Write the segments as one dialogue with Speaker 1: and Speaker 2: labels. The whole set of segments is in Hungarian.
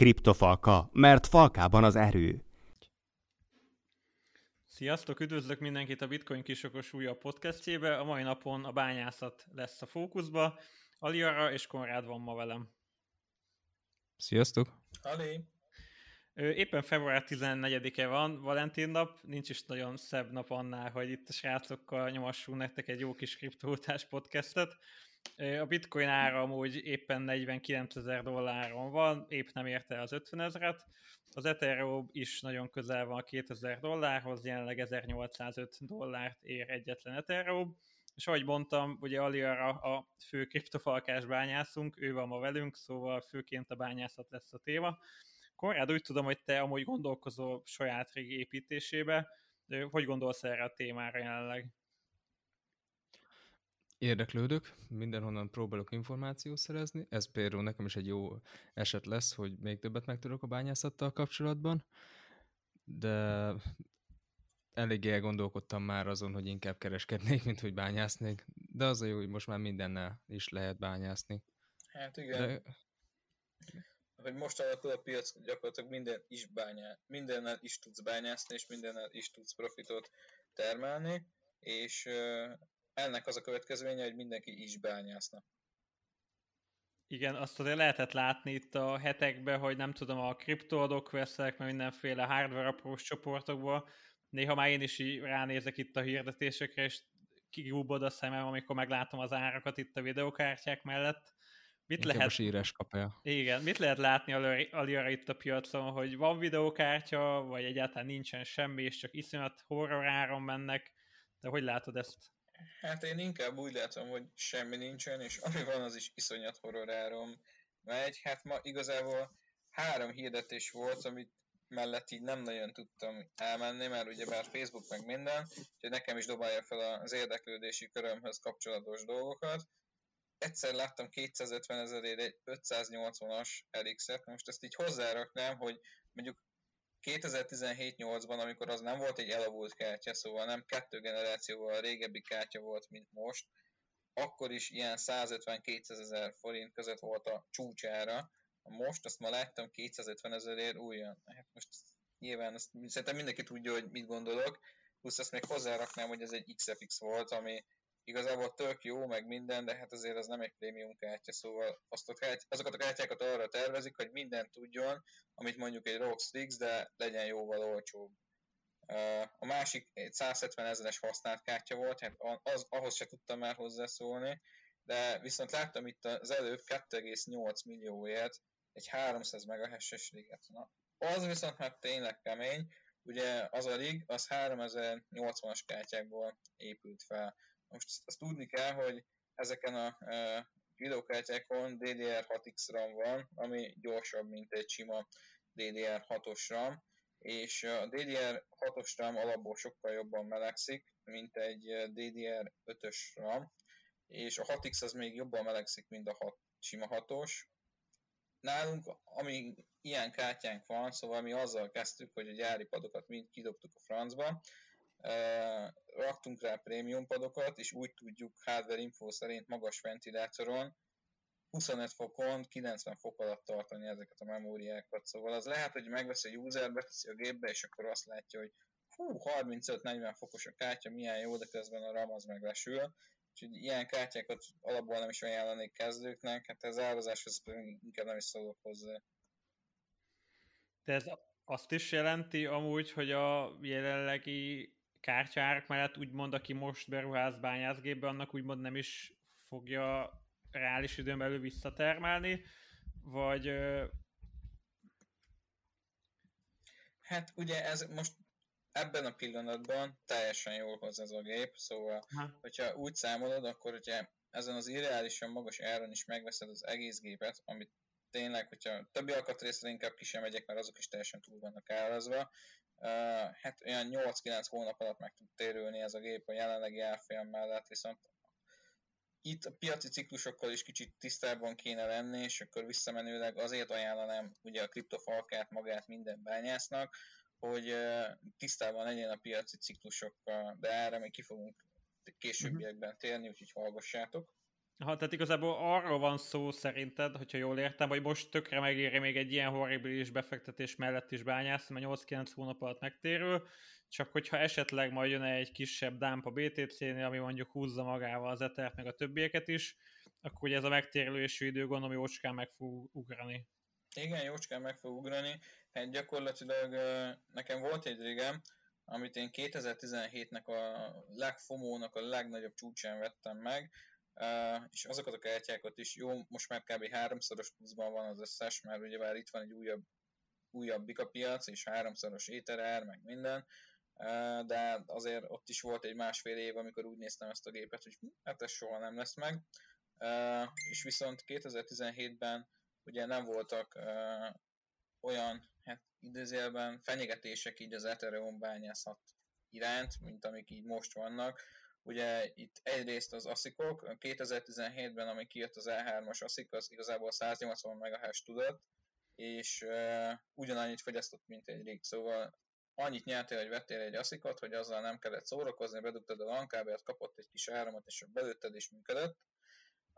Speaker 1: Kriptofalka, mert falkában az erő.
Speaker 2: Sziasztok, üdvözlök mindenkit a Bitcoin kisokos újabb podcastjébe. A mai napon a bányászat lesz a fókuszba. Aliara és Konrád van ma velem.
Speaker 3: Sziasztok!
Speaker 4: Ali!
Speaker 2: Éppen február 14-e van, Valentin nap, nincs is nagyon szebb nap annál, hogy itt a srácokkal nyomassunk nektek egy jó kis kriptótás podcastet. A bitcoin ára amúgy éppen 49 ezer dolláron van, épp nem érte az 50 ezeret. Az Ethereum is nagyon közel van a 2000 dollárhoz, jelenleg 1805 dollárt ér egyetlen Ethereum. És ahogy mondtam, ugye Aliara a fő kriptofalkás bányászunk, ő van ma velünk, szóval főként a bányászat lesz a téma. Konrád, úgy tudom, hogy te amúgy gondolkozol saját régi építésébe, hogy gondolsz erre a témára jelenleg?
Speaker 3: Érdeklődök, mindenhonnan próbálok információt szerezni, ez például nekem is egy jó eset lesz, hogy még többet megtudok a bányászattal kapcsolatban, de eléggé elgondolkodtam már azon, hogy inkább kereskednék, mint hogy bányásznék, de az a jó, hogy most már mindennel is lehet bányászni.
Speaker 4: Hát igen. De... Hogy most alakul a piac, gyakorlatilag minden is bányá, mindennel is tudsz bányászni, és mindennel is tudsz profitot termelni, és ennek az a következménye, hogy mindenki is bányászna.
Speaker 2: Igen, azt azért lehetett látni itt a hetekben, hogy nem tudom, a kriptoadok veszek, mert mindenféle hardware aprós csoportokból. Néha már én is ránézek itt a hirdetésekre, és kigúbod a szemem, amikor meglátom az árakat itt a videokártyák mellett.
Speaker 3: Mit lehet... a sírás kapja.
Speaker 2: Igen, mit lehet látni Aliara itt a piacon, hogy van videokártya, vagy egyáltalán nincsen semmi, és csak iszonyat horror áron mennek, de hogy látod ezt?
Speaker 4: Hát én inkább úgy látom, hogy semmi nincsen, és ami van, az is iszonyat horrorárom megy. Hát ma igazából három hirdetés volt, amit mellett így nem nagyon tudtam elmenni, mert ugye bár Facebook meg minden, úgyhogy nekem is dobálja fel az érdeklődési körömhöz kapcsolatos dolgokat. Egyszer láttam 250 ezerért egy 580-as RX-et, most ezt így hozzáraknám, hogy mondjuk 2017-8-ban, amikor az nem volt egy elavult kártya, szóval nem kettő generációval régebbi kártya volt, mint most, akkor is ilyen 150-200 ezer forint között volt a csúcsára. Most azt ma láttam 250 ezerért újra. Hát most nyilván azt, szerintem mindenki tudja, hogy mit gondolok, plusz azt még hozzáraknám, hogy ez egy XFX volt, ami igazából tök jó, meg minden, de hát azért az nem egy prémium kártya, szóval azt a kártya, azokat a kártyákat arra tervezik, hogy minden tudjon, amit mondjuk egy ROG Strix, de legyen jóval olcsóbb. A másik egy 170 ezeres használt kártya volt, hát az, ahhoz se tudtam már hozzászólni, de viszont láttam itt az előbb 2,8 millióért egy 300 MHz-es liget. Na, az viszont már tényleg kemény, ugye az a rig, az 3080-as kártyákból épült fel. Most azt tudni kell, hogy ezeken a e, videókártyákon DDR6X RAM van, ami gyorsabb, mint egy sima DDR6-os RAM, és a DDR6-os RAM alapból sokkal jobban melegszik, mint egy DDR5-ös RAM, és a 6X az még jobban melegszik, mint a 6, sima 6-os. Nálunk, ami ilyen kártyánk van, szóval mi azzal kezdtük, hogy a gyári padokat mind kidobtuk a francba, raktunk rá prémium padokat, és úgy tudjuk hardware info szerint magas ventilátoron 25 fokon 90 fok alatt tartani ezeket a memóriákat. Szóval az lehet, hogy megveszi a user, beteszi a gépbe, és akkor azt látja, hogy hú, 35-40 fokos a kártya, milyen jó, de közben a RAM az meglesül. Úgyhogy ilyen kártyákat alapból nem is ajánlanék kezdőknek, hát ez árazáshoz inkább nem is szólok hozzá.
Speaker 2: De ez azt is jelenti amúgy, hogy a jelenlegi kártyárak mellett úgymond, aki most beruház bányászgépbe, annak úgymond nem is fogja reális időn belül visszatermelni, vagy...
Speaker 4: Hát ugye ez most ebben a pillanatban teljesen jól hoz ez a gép, szóval ha. hogyha úgy számolod, akkor hogyha ezen az irreálisan magas áron is megveszed az egész gépet, amit tényleg, hogyha többi alkatrészre inkább ki sem megyek, mert azok is teljesen túl vannak árazva, hát olyan 8-9 hónap alatt meg tud térülni ez a gép a jelenlegi árfolyam mellett, viszont itt a piaci ciklusokkal is kicsit tisztában kéne lenni, és akkor visszamenőleg azért ajánlanám ugye a kriptofalkát magát minden bányásznak, hogy tisztában legyen a piaci ciklusokkal, de erre még ki fogunk későbbiekben térni, úgyhogy hallgassátok.
Speaker 2: Ha, tehát igazából arról van szó szerinted, hogyha jól értem, hogy most tökre megéri még egy ilyen horribilis befektetés mellett is bányászni, mert 8-9 hónap alatt megtérül, csak hogyha esetleg majd jön egy kisebb dump a BTC-nél, ami mondjuk húzza magával az Ethert meg a többieket is, akkor ugye ez a megtérülési idő gondolom jócskán meg fog ugrani.
Speaker 4: Igen, jócskán meg fog ugrani. Hát gyakorlatilag nekem volt egy régem, amit én 2017-nek a legfomónak a legnagyobb csúcsán vettem meg, és azokat a kártyákat is, jó, most már kb. háromszoros pluszban van az összes, mert ugye már itt van egy újabb, újabb bika piac, és háromszoros éterár, meg minden, de azért ott is volt egy másfél év, amikor úgy néztem ezt a gépet, hogy hm, hát ez soha nem lesz meg, és viszont 2017-ben ugye nem voltak olyan hát időzélben fenyegetések így az Ethereum bányászat iránt, mint amik így most vannak. Ugye itt egyrészt az ASIC-ok, 2017-ben, ami kijött az E3-as ASIC, az igazából 180 MHz tudott, és uh, ugyanannyit fogyasztott, mint egy rig. Szóval annyit nyertél, hogy vettél egy ASIC-ot, hogy azzal nem kellett szórakozni, bedugtad a LAN kábelt, kapott egy kis áramot, és belőtted és működött.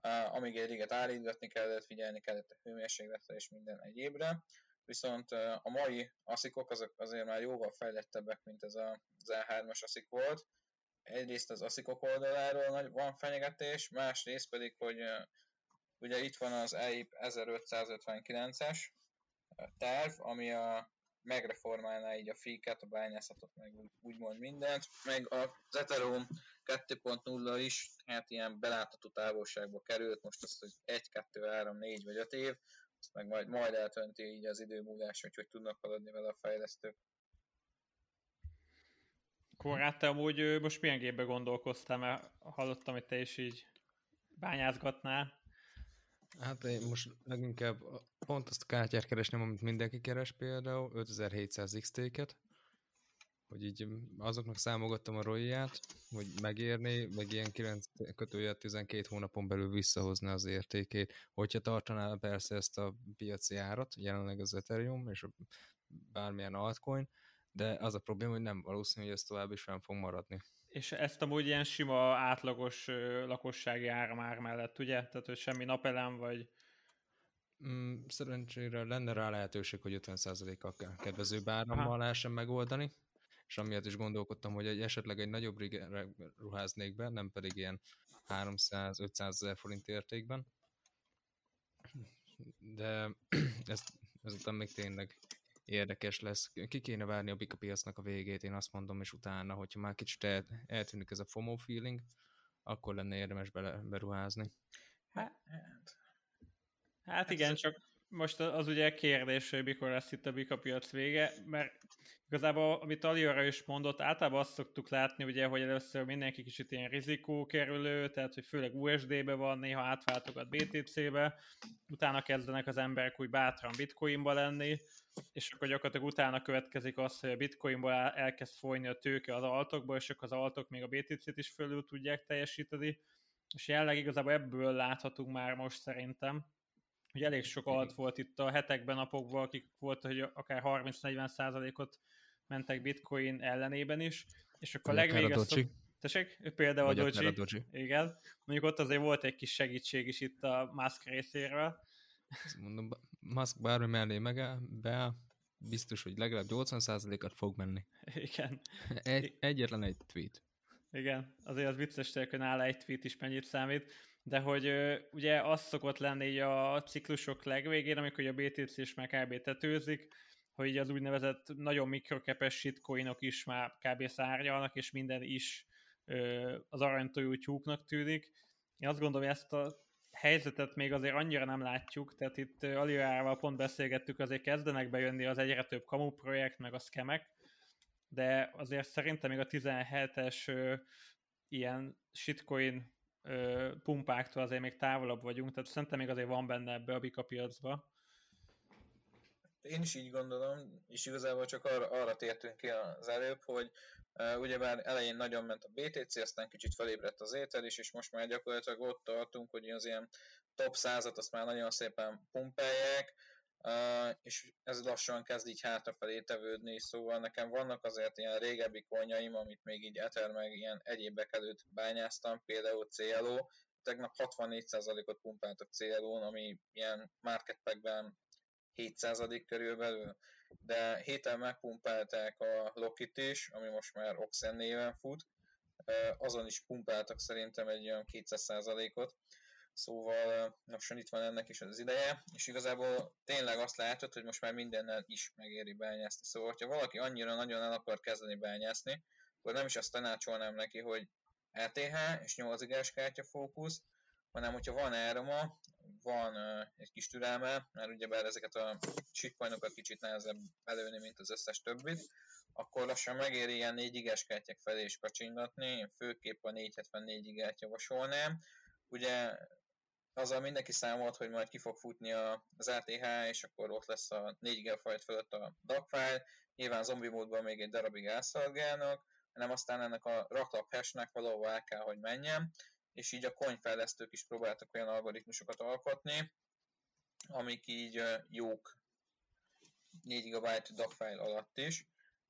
Speaker 4: Uh, amíg egy riget állítgatni kellett, figyelni kellett a hőmérsékletre és minden egyébre viszont a mai aszikok azok azért már jóval fejlettebbek, mint ez az E3-as aszik volt. Egyrészt az aszikok oldaláról van fenyegetés, másrészt pedig, hogy ugye itt van az EIP 1559-es terv, ami a megreformálná így a fiket, a bányászatot, meg úgy, úgymond mindent, meg az Ethereum 2.0 is, hát ilyen belátható távolságba került, most az, hogy 1, 2, 3, 4 vagy 5 év, ezt meg majd, majd eltönti így az idő múlás, hogy hogy tudnak haladni vele a fejlesztők.
Speaker 2: Korát, te amúgy most milyen gépbe gondolkoztál, mert hallottam, hogy te is így bányázgatnál.
Speaker 3: Hát én most leginkább pont azt a kártyát keresném, amit mindenki keres például, 5700 XT-ket, hogy így azoknak számogattam a royját, hogy megérni, meg ilyen 9 kötője 12 hónapon belül visszahozna az értékét, hogyha tartaná persze ezt a piaci árat, jelenleg az Ethereum és bármilyen altcoin, de az a probléma, hogy nem valószínű, hogy ez tovább is fenn fog maradni.
Speaker 2: És ezt amúgy ilyen sima, átlagos lakossági áramár mellett, ugye? Tehát, hogy semmi napelem, vagy...
Speaker 3: Mm, szerencsére lenne rá lehetőség, hogy 50%-kal kedvező árammal lehessen megoldani, és amiatt is gondolkodtam, hogy egy, esetleg egy nagyobb rigre ruháznék be, nem pedig ilyen 300-500 ezer forint értékben. De ez, ezután még tényleg érdekes lesz. Ki kéne várni a bika piacnak a végét, én azt mondom, és utána, hogyha már kicsit el, eltűnik ez a FOMO feeling, akkor lenne érdemes bele, beruházni.
Speaker 2: Hát, hát igen, csak most az ugye kérdés, hogy mikor lesz itt a bika piac vége, mert Igazából, amit Aliora is mondott, általában azt szoktuk látni, ugye, hogy először mindenki kicsit ilyen rizikókerülő, tehát hogy főleg USD-be van, néha átváltogat BTC-be, utána kezdenek az emberek úgy bátran bitcoinba lenni, és akkor gyakorlatilag utána következik az, hogy a bitcoinból elkezd folyni a tőke az altokból, és akkor az altok még a BTC-t is fölül tudják teljesíteni, és jelenleg igazából ebből láthatunk már most szerintem, hogy elég sok alt volt itt a hetekben, napokban, akik volt, hogy akár 30-40 százalékot mentek bitcoin ellenében is, és akkor a legvégezt... Tessék? Például a Doji. Igen. Mondjuk ott azért volt egy kis segítség is itt a Musk részéről.
Speaker 3: Ezt mondom, Musk bármi mellé meg be, biztos, hogy legalább 80%-at fog menni.
Speaker 2: Igen.
Speaker 3: Egy, egyetlen egy tweet.
Speaker 2: Igen, azért az vicces, hogy nála egy tweet is mennyit számít, de hogy ugye az szokott lenni a ciklusok legvégén, amikor a BTC is már kb. tetőzik, hogy az úgynevezett nagyon mikrokepes shitcoinok is már kb. szárnyalnak, és minden is ö, az aranytojó tyúknak tűnik. Én azt gondolom, hogy ezt a helyzetet még azért annyira nem látjuk, tehát itt Aliárával pont beszélgettük, azért kezdenek bejönni az egyre több kamu projekt, meg a skemek, de azért szerintem még a 17-es ö, ilyen shitcoin ö, pumpáktól azért még távolabb vagyunk, tehát szerintem még azért van benne ebbe a bika piacba.
Speaker 4: Én is így gondolom, és igazából csak arra, arra tértünk ki az előbb, hogy uh, ugyebár elején nagyon ment a BTC, aztán kicsit felébredt az étel is, és most már gyakorlatilag ott tartunk, hogy az ilyen top 100-at azt már nagyon szépen pumpálják, uh, és ez lassan kezd így hátrafelé tevődni, szóval nekem vannak azért ilyen régebbi konyaim, amit még így Ether meg ilyen egyébek előtt bányáztam, például CLO, tegnap 64%-ot pumpáltak CLO-n, ami ilyen market 7% körülbelül, de héten megpumpálták a Lokit is, ami most már Oxen néven fut, azon is pumpáltak szerintem egy olyan 200%-ot, Szóval lassan itt van ennek is az ideje, és igazából tényleg azt látod, hogy most már mindennel is megéri bányászni. Szóval, hogyha valaki annyira nagyon el akar kezdeni bányászni, akkor nem is azt tanácsolnám neki, hogy LTH és 8 gigás kártya fókusz, hanem hogyha van árama, van egy kis türelme, mert ugyebár ezeket a shitcoinokat kicsit nehezebb belőni, mint az összes többit, akkor lassan megéri ilyen 4 gigás kártyák felé is kacsingatni, főképp a 474 gigát javasolnám. Ugye azzal mindenki számolt, hogy majd ki fog futni az ATH, és akkor ott lesz a 4 GB fölött a dogfile, nyilván zombi módban még egy darabig elszolgálnak, hanem aztán ennek a raklap hashnek valahol el kell, hogy menjen, és így a coinfejlesztők is próbáltak olyan algoritmusokat alkotni, amik így jók. 4 GB dogfile alatt is,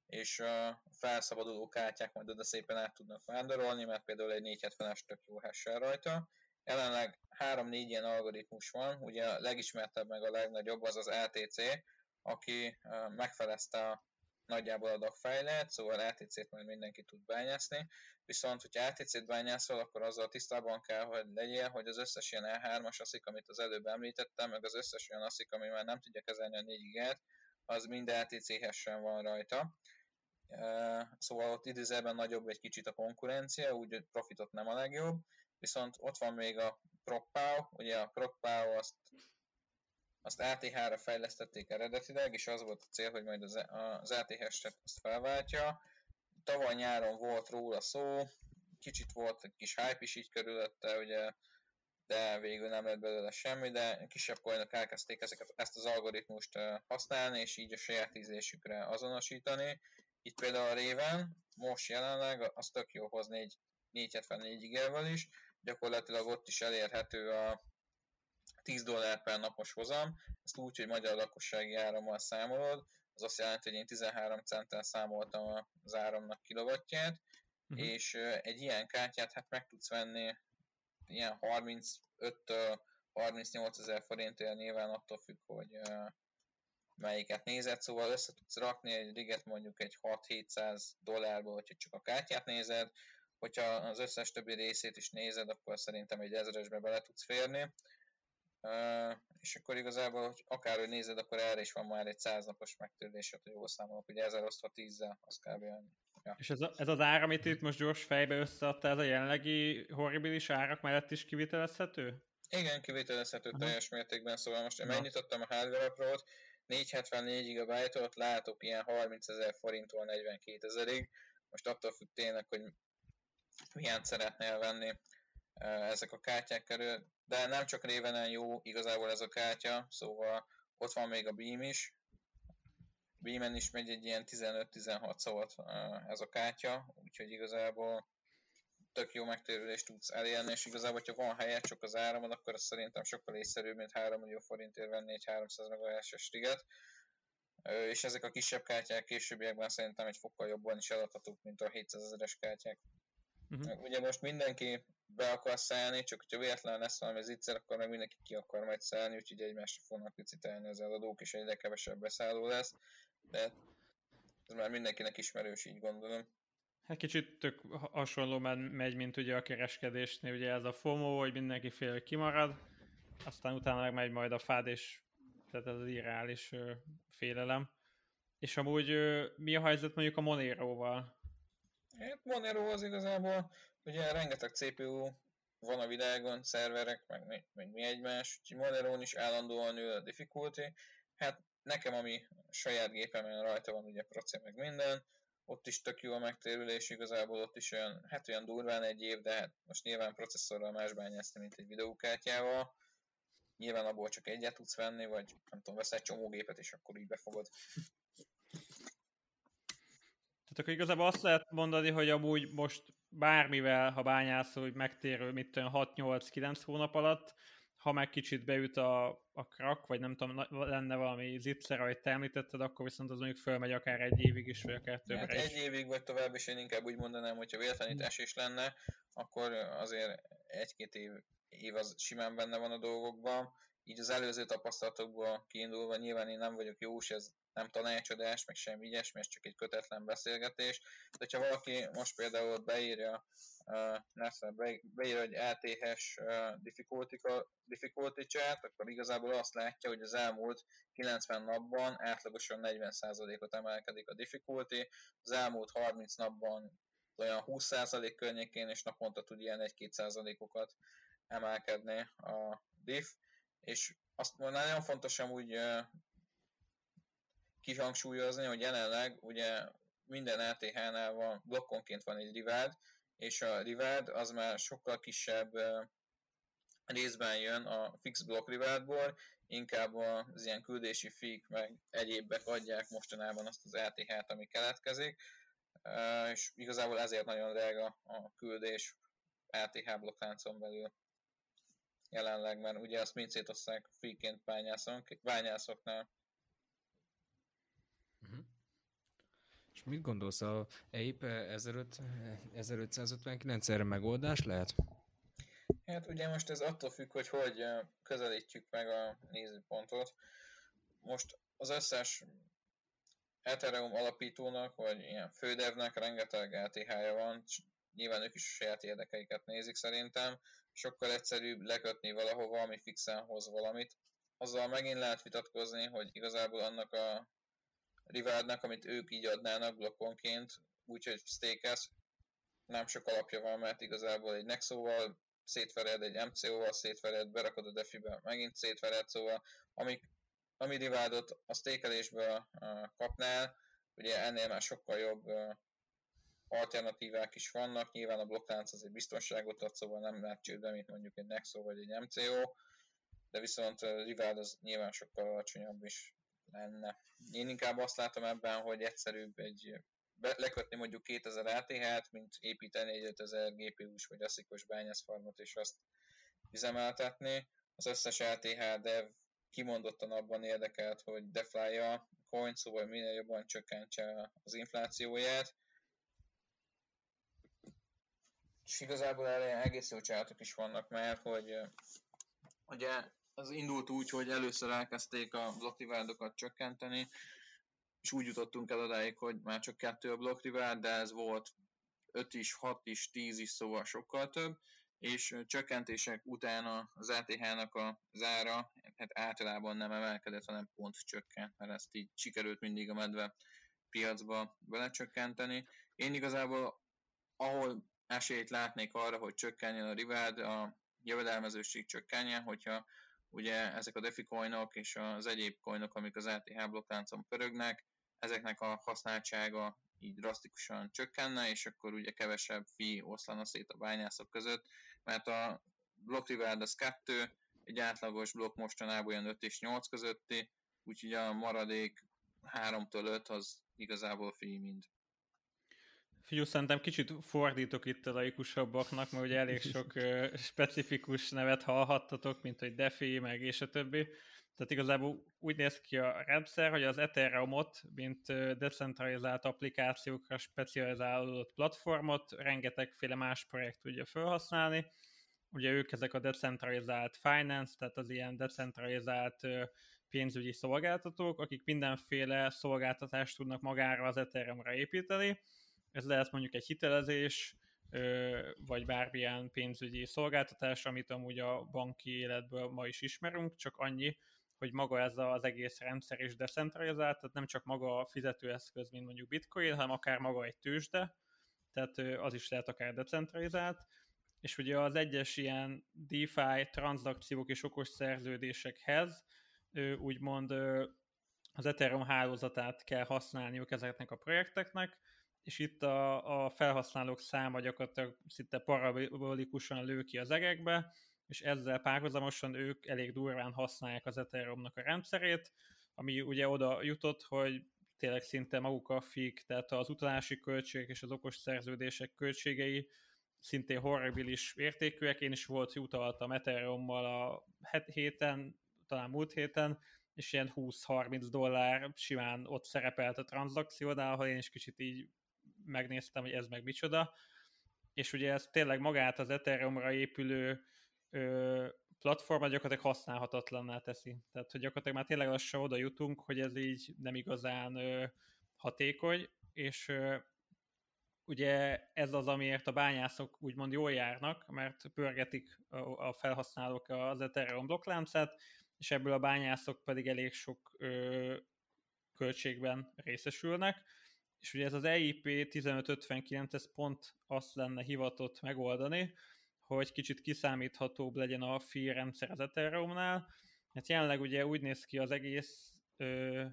Speaker 4: és a felszabaduló kártyák majd oda szépen át tudnak vándorolni, mert például egy 470-es tök jó hash rajta, Jelenleg 3-4 ilyen algoritmus van, ugye a legismertebb meg a legnagyobb az az LTC, aki megfelezte a nagyjából a dagfejlet, szóval LTC-t majd mindenki tud bányászni, viszont hogyha LTC-t bányászol, akkor azzal tisztában kell, hogy legyél, hogy az összes ilyen E3-as aszik, amit az előbb említettem, meg az összes olyan aszik, ami már nem tudja kezelni a 4 gigát, az mind LTC hessen van rajta. Szóval ott időzőben nagyobb egy kicsit a konkurencia, úgy profitot nem a legjobb, viszont ott van még a ProcPow, ugye a ProcPow azt, azt ATH-ra fejlesztették eredetileg, és az volt a cél, hogy majd az, az ATH-et azt felváltja. Tavaly nyáron volt róla szó, kicsit volt egy kis hype is így körülötte, ugye, de végül nem lett belőle semmi, de kisebb coinok elkezdték ezeket, ezt az algoritmust használni, és így a saját ízlésükre azonosítani. Itt például a Raven most jelenleg az tök jó hozni egy 474 gigával is, gyakorlatilag ott is elérhető a 10 dollár per napos hozam, ezt úgy, hogy magyar lakossági árammal számolod, az azt jelenti, hogy én 13 centtel számoltam az áramnak kilovattját, uh-huh. és egy ilyen kártyát hát meg tudsz venni ilyen 35 38 ezer forintért nyilván attól függ, hogy melyiket nézed, szóval össze tudsz rakni egy riget mondjuk egy 6-700 dollárból, hogyha csak a kártyát nézed, hogyha az összes többi részét is nézed, akkor szerintem egy ezresbe bele tudsz férni. És akkor igazából, hogy akárhogy nézed, akkor erre is van már egy száz napos megtérülés, hogy jól számolok, ugye ezer osztva tízzel, az kb.
Speaker 2: Ja. És ez, a, ez az ár, amit itt most gyors fejbe összeadta, ez a jelenlegi horribilis árak mellett is kivitelezhető?
Speaker 4: Igen, kivitelezhető uh-huh. teljes mértékben, szóval most én megnyitottam a Hardware Pro-t, 474 GB-ot, látok ilyen 30 ezer forinttól 42 ezerig, most attól függ tényleg, hogy milyen szeretnél venni ezek a kártyák körül, de nem csak révenen jó igazából ez a kártya, szóval ott van még a Beam is, Beamen is megy egy ilyen 15-16 szavat ez a kártya, úgyhogy igazából tök jó megtérülést tudsz elérni, és igazából, hogyha van helyet, csak az áramod, akkor az szerintem sokkal észszerűbb, mint 3 millió forintért venni egy 300 MHz-es riget. És ezek a kisebb kártyák későbbiekben szerintem egy fokkal jobban is eladhatók, mint a 700 ezeres kártyák. Uh-huh. Ugye most mindenki be akar szállni, csak hogyha véletlen lesz valami zicser, akkor meg mindenki ki akar majd szállni, úgyhogy egymásra fognak licitálni az eladók, és egyre kevesebb beszálló lesz, de ez már mindenkinek ismerős, így gondolom.
Speaker 2: Hát kicsit tök hasonló megy, mint ugye a kereskedésnél, ugye ez a FOMO, hogy mindenki fél, kimarad, aztán utána meg megy majd a fád, és tehát ez az irreális félelem. És amúgy mi a helyzet mondjuk a Monero-val?
Speaker 4: Hát Monero az igazából, ugye rengeteg CPU van a világon, szerverek, meg, meg, meg mi egymás, úgyhogy monero is állandóan nő a difficulty. Hát nekem, ami saját gépemen rajta van, ugye proce meg minden, ott is tök jó a megtérülés, igazából ott is olyan, hát olyan durván egy év, de hát most nyilván processzorral más bányászni, mint egy videókártyával. Nyilván abból csak egyet tudsz venni, vagy nem tudom, vesz egy csomó gépet, és akkor így befogod.
Speaker 2: Tehát akkor igazából azt lehet mondani, hogy amúgy most bármivel, ha bányászol, hogy megtérő, mit tudom, 6-8-9 hónap alatt, ha meg kicsit beüt a, a krak, vagy nem tudom, lenne valami zicser, ahogy te említetted, akkor viszont az mondjuk fölmegy akár egy évig is, vagy akár többre
Speaker 4: hát egy évig, vagy tovább is én inkább úgy mondanám, hogyha véletlenítás is lenne, akkor azért egy-két év, év az simán benne van a dolgokban, így az előző tapasztalatokból kiindulva nyilván én nem vagyok jós, ez nem tanácsadás, meg semmi ilyesmi, ez csak egy kötetlen beszélgetés. De hogyha valaki most például beírja, uh, beírja, hogy LTH uh, difficulty, difficulty chart, akkor igazából azt látja, hogy az elmúlt 90 napban átlagosan 40%-ot emelkedik a difficulty, az elmúlt 30 napban olyan 20% környékén, és naponta tud ilyen 1-2%-okat emelkedni a diff, és azt nagyon fontos amúgy kihangsúlyozni, hogy jelenleg ugye minden LTH-nál van, blokkonként van egy rivád, és a rivád az már sokkal kisebb részben jön a fix block rivádból, inkább az ilyen küldési fik meg egyébbek adják mostanában azt az LTH-t, ami keletkezik, és igazából ezért nagyon drága a küldés LTH blokkláncon belül jelenleg, mert ugye azt mind szétoszták fiként bányászoknál.
Speaker 3: És mit gondolsz, a EIP 1559 erre megoldás lehet?
Speaker 4: Hát ugye most ez attól függ, hogy hogy közelítjük meg a nézőpontot. Most az összes Ethereum alapítónak, vagy ilyen fődevnek rengeteg LTH-ja van, nyilván ők is a saját érdekeiket nézik szerintem, sokkal egyszerűbb lekötni valahova, ami fixen hoz valamit. Azzal megint lehet vitatkozni, hogy igazából annak a rivádnak, amit ők így adnának blokkonként, úgyhogy stékez, nem sok alapja van, mert igazából egy Nexo-val szétvered, egy MCO-val szétvered, berakod a defibe, megint szétvered, szóval amik, ami rivádot a stékelésből uh, kapnál, ugye ennél már sokkal jobb alternatívák is vannak, nyilván a blokklánc az egy biztonságot ad, szóval nem lehet csődbe, mint mondjuk egy Nexo vagy egy MCO, de viszont a Rivád az nyilván sokkal alacsonyabb is lenne. Én inkább azt látom ebben, hogy egyszerűbb egy lekötni mondjuk 2000 ATH-t, mint építeni egy 5000 GPU-s vagy aszikos bányászfarmot és azt üzemeltetni. Az összes ATH dev kimondottan abban érdekelt, hogy deflálja a coin, szóval minél jobban csökkentse az inflációját, és igazából erre egész jó csátok is vannak, mert hogy ugye az indult úgy, hogy először elkezdték a blokkrivádokat csökkenteni, és úgy jutottunk el odáig, hogy már csak kettő a blokkrivád, de ez volt 5 is, 6 is, 10 is, szóval sokkal több, és csökkentések után az ATH-nak az ára hát általában nem emelkedett, hanem pont csökkent, mert ezt így sikerült mindig a medve piacba belecsökkenteni. Én igazából, ahol esélyt látnék arra, hogy csökkenjen a rivád, a jövedelmezőség csökkenjen, hogyha ugye ezek a DeFi coinok és az egyéb coinok, amik az LTH blokkláncon pörögnek, ezeknek a használtsága így drasztikusan csökkenne, és akkor ugye kevesebb fi oszlana szét a bányászok között, mert a block reward az 2, egy átlagos blokk mostanában olyan 5 és 8 közötti, úgyhogy a maradék 3-től 5 az igazából fi mind.
Speaker 2: Figyelj, szerintem kicsit fordítok itt a laikusabbaknak, mert ugye elég sok specifikus nevet hallhattatok, mint hogy DeFi, meg és a többi. Tehát igazából úgy néz ki a rendszer, hogy az Ethereum-ot, mint decentralizált applikációkra specializálódott platformot rengetegféle más projekt tudja felhasználni. Ugye ők ezek a decentralizált finance, tehát az ilyen decentralizált pénzügyi szolgáltatók, akik mindenféle szolgáltatást tudnak magára az Ethereum-ra építeni, ez lehet mondjuk egy hitelezés, vagy bármilyen pénzügyi szolgáltatás, amit amúgy a banki életből ma is ismerünk, csak annyi, hogy maga ez az egész rendszer is decentralizált, tehát nem csak maga a fizetőeszköz, mint mondjuk bitcoin, hanem akár maga egy tőzsde, tehát az is lehet akár decentralizált, és ugye az egyes ilyen DeFi tranzakciók és okos szerződésekhez úgymond az Ethereum hálózatát kell használniuk ezeknek a projekteknek, és itt a, a felhasználók száma gyakorlatilag szinte parabolikusan lő ki az egekbe, és ezzel párhuzamosan ők elég durván használják az Ethereumnak a rendszerét, ami ugye oda jutott, hogy tényleg szinte maguk a fik, tehát az utalási költségek és az okos szerződések költségei szintén horribilis értékűek. Én is volt, utaltam Ethereummal a héten, talán múlt héten, és ilyen 20-30 dollár simán ott szerepelt a tranzakciónál, ahol én is kicsit így megnéztem, hogy ez meg micsoda. és ugye ez tényleg magát az Ethereumra épülő ö, platforma gyakorlatilag használhatatlanná teszi. Tehát, hogy gyakorlatilag már tényleg lassan oda jutunk, hogy ez így nem igazán ö, hatékony, és ö, ugye ez az, amiért a bányászok úgymond jól járnak, mert pörgetik a felhasználók az Ethereum blokkláncát, és ebből a bányászok pedig elég sok ö, költségben részesülnek, és ugye ez az EIP 1559, ez pont azt lenne hivatott megoldani, hogy kicsit kiszámíthatóbb legyen a fi rendszer az Ethereumnál. Hát jelenleg ugye úgy néz ki az egész ö,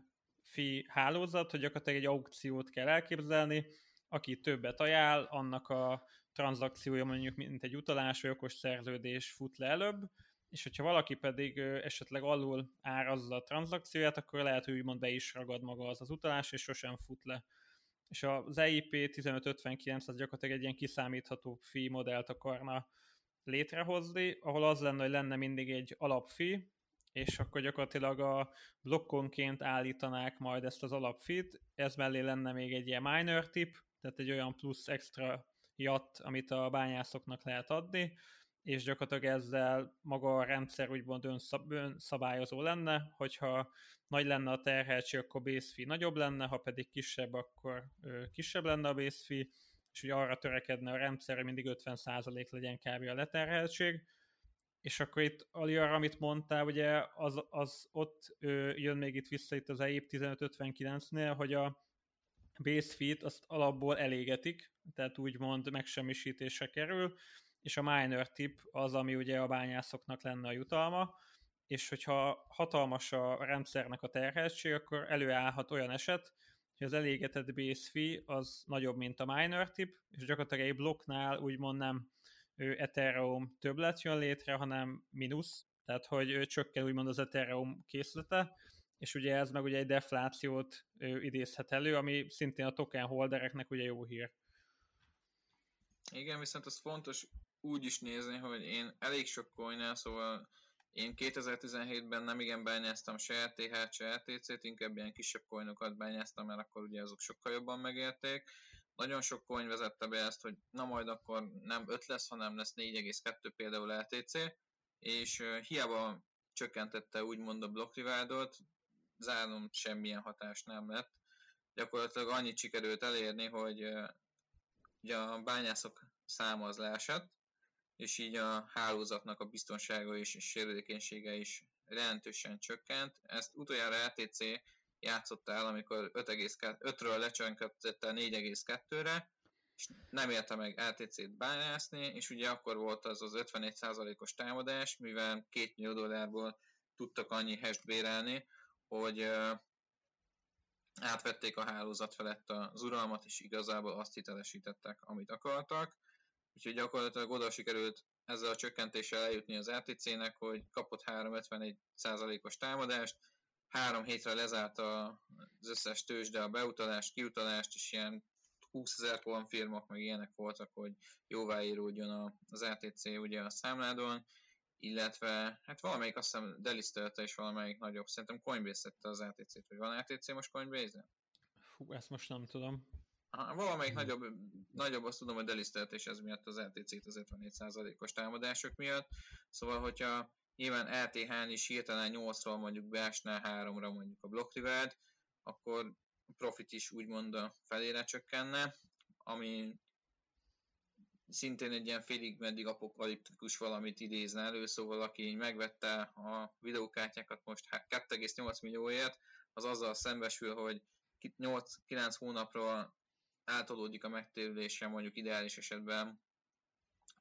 Speaker 2: fi hálózat, hogy gyakorlatilag egy aukciót kell elképzelni, aki többet ajánl, annak a tranzakciója mondjuk mint egy utalás vagy okos szerződés fut le előbb, és hogyha valaki pedig esetleg alul árazza a tranzakcióját, akkor lehet, hogy úgymond be is ragad maga az az utalás, és sosem fut le. És az EIP 1559 az gyakorlatilag egy ilyen kiszámítható fee modellt akarna létrehozni, ahol az lenne, hogy lenne mindig egy alapfi, és akkor gyakorlatilag a blokkonként állítanák majd ezt az alapfit, ez mellé lenne még egy ilyen minor tip, tehát egy olyan plusz extra jat, amit a bányászoknak lehet adni, és gyakorlatilag ezzel maga a rendszer úgymond önszab, önszabályozó lenne, hogyha nagy lenne a terheltség, akkor base fee nagyobb lenne, ha pedig kisebb, akkor kisebb lenne a base fee, és ugye arra törekedne a rendszer, hogy mindig 50% legyen kb. a leterheltség, és akkor itt Ali arra, amit mondtál, ugye az, az ott ö, jön még itt vissza itt az EIP 1559-nél, hogy a base fit azt alapból elégetik, tehát úgymond megsemmisítésre kerül, és a minor tip az, ami ugye a bányászoknak lenne a jutalma, és hogyha hatalmas a rendszernek a terheltség, akkor előállhat olyan eset, hogy az elégetett base fee az nagyobb, mint a minor tip, és gyakorlatilag egy blokknál úgymond nem Ethereum többlet jön létre, hanem mínusz, tehát hogy csökken úgymond az Ethereum készlete, és ugye ez meg ugye egy deflációt idézhet elő, ami szintén a token holdereknek ugye jó hír.
Speaker 4: Igen, viszont az fontos úgy is nézni, hogy én elég sok coin szóval én 2017-ben nem igen bányáztam se RTH, se RTC-t, inkább ilyen kisebb coinokat bányáztam, mert akkor ugye azok sokkal jobban megérték. Nagyon sok coin vezette be ezt, hogy na majd akkor nem 5 lesz, hanem lesz 4,2 például RTC, és hiába csökkentette úgymond a block divide zárnom semmilyen hatás nem lett. Gyakorlatilag annyit sikerült elérni, hogy ugye a bányászok száma az leesett, és így a hálózatnak a biztonsága és a sérülékenysége is jelentősen csökkent. Ezt utoljára RTC játszott el, amikor 5,2-ről lecsönkentette 4,2-re, és nem érte meg RTC-t bányászni, és ugye akkor volt az az 51%-os támadás, mivel 2 millió dollárból tudtak annyi hash bérelni, hogy átvették a hálózat felett az uralmat, és igazából azt hitelesítettek, amit akartak. Úgyhogy gyakorlatilag oda sikerült ezzel a csökkentéssel eljutni az RTC-nek, hogy kapott 351%-os támadást, három hétre lezárt az összes tőzsde a beutalást, kiutalást, és ilyen 20 ezer firmok, meg ilyenek voltak, hogy jóváíródjon az RTC ugye a számládon, illetve hát valamelyik azt hiszem delisztelte és valamelyik nagyobb, szerintem Coinbase tette az RTC-t, hogy van RTC most Coinbase-en?
Speaker 2: Fú, ezt most nem tudom.
Speaker 4: Aha, valamelyik nagyobb, nagyobb, azt tudom, hogy delisztelt, és ez miatt az RTC-t az 54%-os támadások miatt. Szóval, hogyha nyilván RTH-n is hirtelen 8-ról mondjuk beesne 3-ra mondjuk a block reward, akkor a profit is úgymond a felére csökkenne, ami szintén egy ilyen félig meddig apokaliptikus valamit idézne elő, szóval aki megvette a videókártyákat most 2,8 millióért, az azzal szembesül, hogy 8-9 hónapról átolódik a megtérülése mondjuk ideális esetben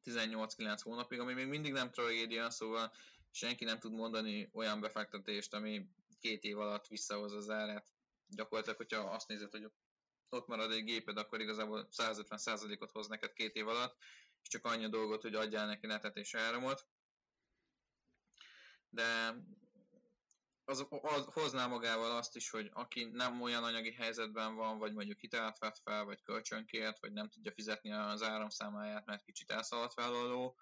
Speaker 4: 18-9 hónapig, ami még mindig nem tragédia, szóval senki nem tud mondani olyan befektetést, ami két év alatt visszahoz az árát. Gyakorlatilag, hogyha azt nézed, hogy ott marad egy géped, akkor igazából 150%-ot hoz neked két év alatt, és csak annyi a dolgot, hogy adjál neki netet és áramot. De az, az hozná magával azt is, hogy aki nem olyan anyagi helyzetben van, vagy mondjuk hitelt vett fel, vagy kölcsönkért, vagy nem tudja fizetni az áramszámáját, mert kicsit elszaladt vállaló,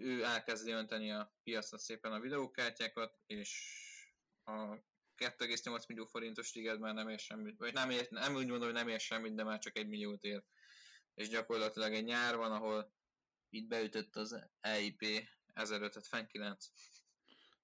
Speaker 4: ő elkezdi önteni a piacra szépen a videókártyákat, és a 2,8 millió forintos tiged már nem ér semmit, vagy nem, ér, nem úgy mondom, hogy nem ér semmit, de már csak egy milliót ér és gyakorlatilag egy nyár van, ahol itt beütött az EIP 1559.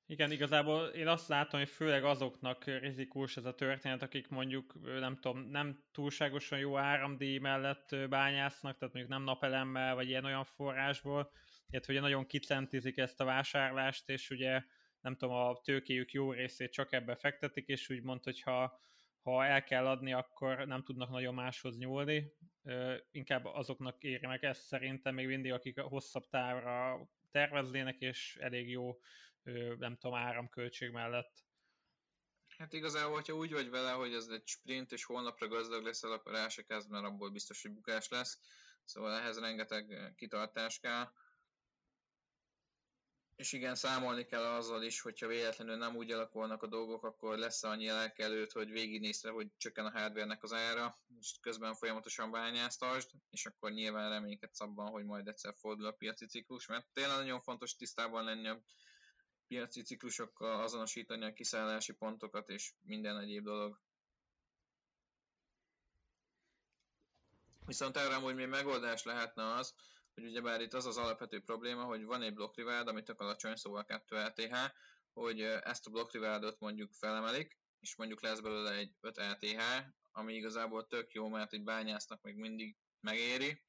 Speaker 2: Igen, igazából én azt látom, hogy főleg azoknak rizikós ez a történet, akik mondjuk, nem tudom, nem túlságosan jó áramdíj mellett bányásznak, tehát mondjuk nem napelemmel, vagy ilyen-olyan forrásból, illetve ugye nagyon kicentizik ezt a vásárlást, és ugye nem tudom, a tőkéjük jó részét csak ebbe fektetik, és úgy mond, hogy ha, ha el kell adni, akkor nem tudnak nagyon máshoz nyúlni. Inkább azoknak éri meg ezt szerintem még mindig, akik hosszabb távra terveznének, és elég jó nem tudom, áramköltség mellett.
Speaker 4: Hát igazából, hogyha úgy vagy vele, hogy ez egy sprint, és holnapra gazdag leszel, akkor el se kezd, mert abból biztos, hogy bukás lesz. Szóval ehhez rengeteg kitartás kell. És igen, számolni kell azzal is, hogyha véletlenül nem úgy alakulnak a dolgok, akkor lesz annyi előtt, hogy végignézve, hogy csökken a hardware az ára, és közben folyamatosan bányáztasd, és akkor nyilván reménykedsz abban, hogy majd egyszer fordul a piaci ciklus, mert tényleg nagyon fontos tisztában lenni a piaci ciklusokkal azonosítani a kiszállási pontokat és minden egyéb dolog. Viszont erre amúgy még megoldás lehetne az, hogy ugyebár itt az az alapvető probléma, hogy van egy blokkrivárd, ami tök alacsony, szóval 2 LTH, hogy ezt a blokkrivádot mondjuk felemelik, és mondjuk lesz belőle egy 5 LTH, ami igazából tök jó, mert egy bányásznak még mindig megéri,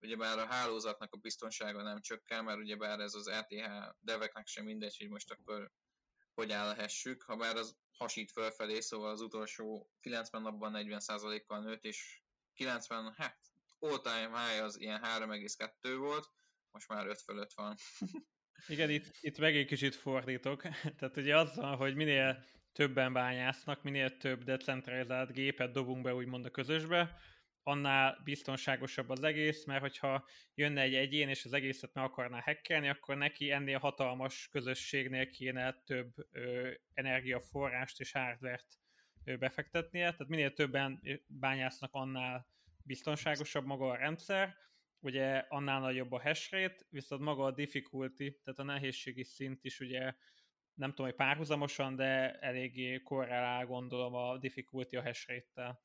Speaker 4: ugyebár a hálózatnak a biztonsága nem csökken, mert ugyebár ez az RTH deveknek sem mindegy, hogy most akkor hogy állhessük, ha bár az hasít fölfelé, szóval az utolsó 90 napban 40%-kal nőtt, és 90, hát all time high az ilyen 3,2 volt, most már 5 fölött van.
Speaker 2: Igen, itt, itt meg egy kicsit fordítok. Tehát ugye az van, hogy minél többen bányásznak, minél több decentralizált gépet dobunk be úgymond a közösbe, annál biztonságosabb az egész, mert hogyha jönne egy egyén, és az egészet meg akarná hackelni, akkor neki ennél hatalmas közösségnél kéne több ö, energiaforrást és hardvert ö, befektetnie, tehát minél többen bányásznak, annál biztonságosabb maga a rendszer, ugye annál nagyobb a hash rate, viszont maga a difficulty, tehát a nehézségi szint is ugye nem tudom, hogy párhuzamosan, de eléggé korrelál gondolom a difficulty a hash rate-tel.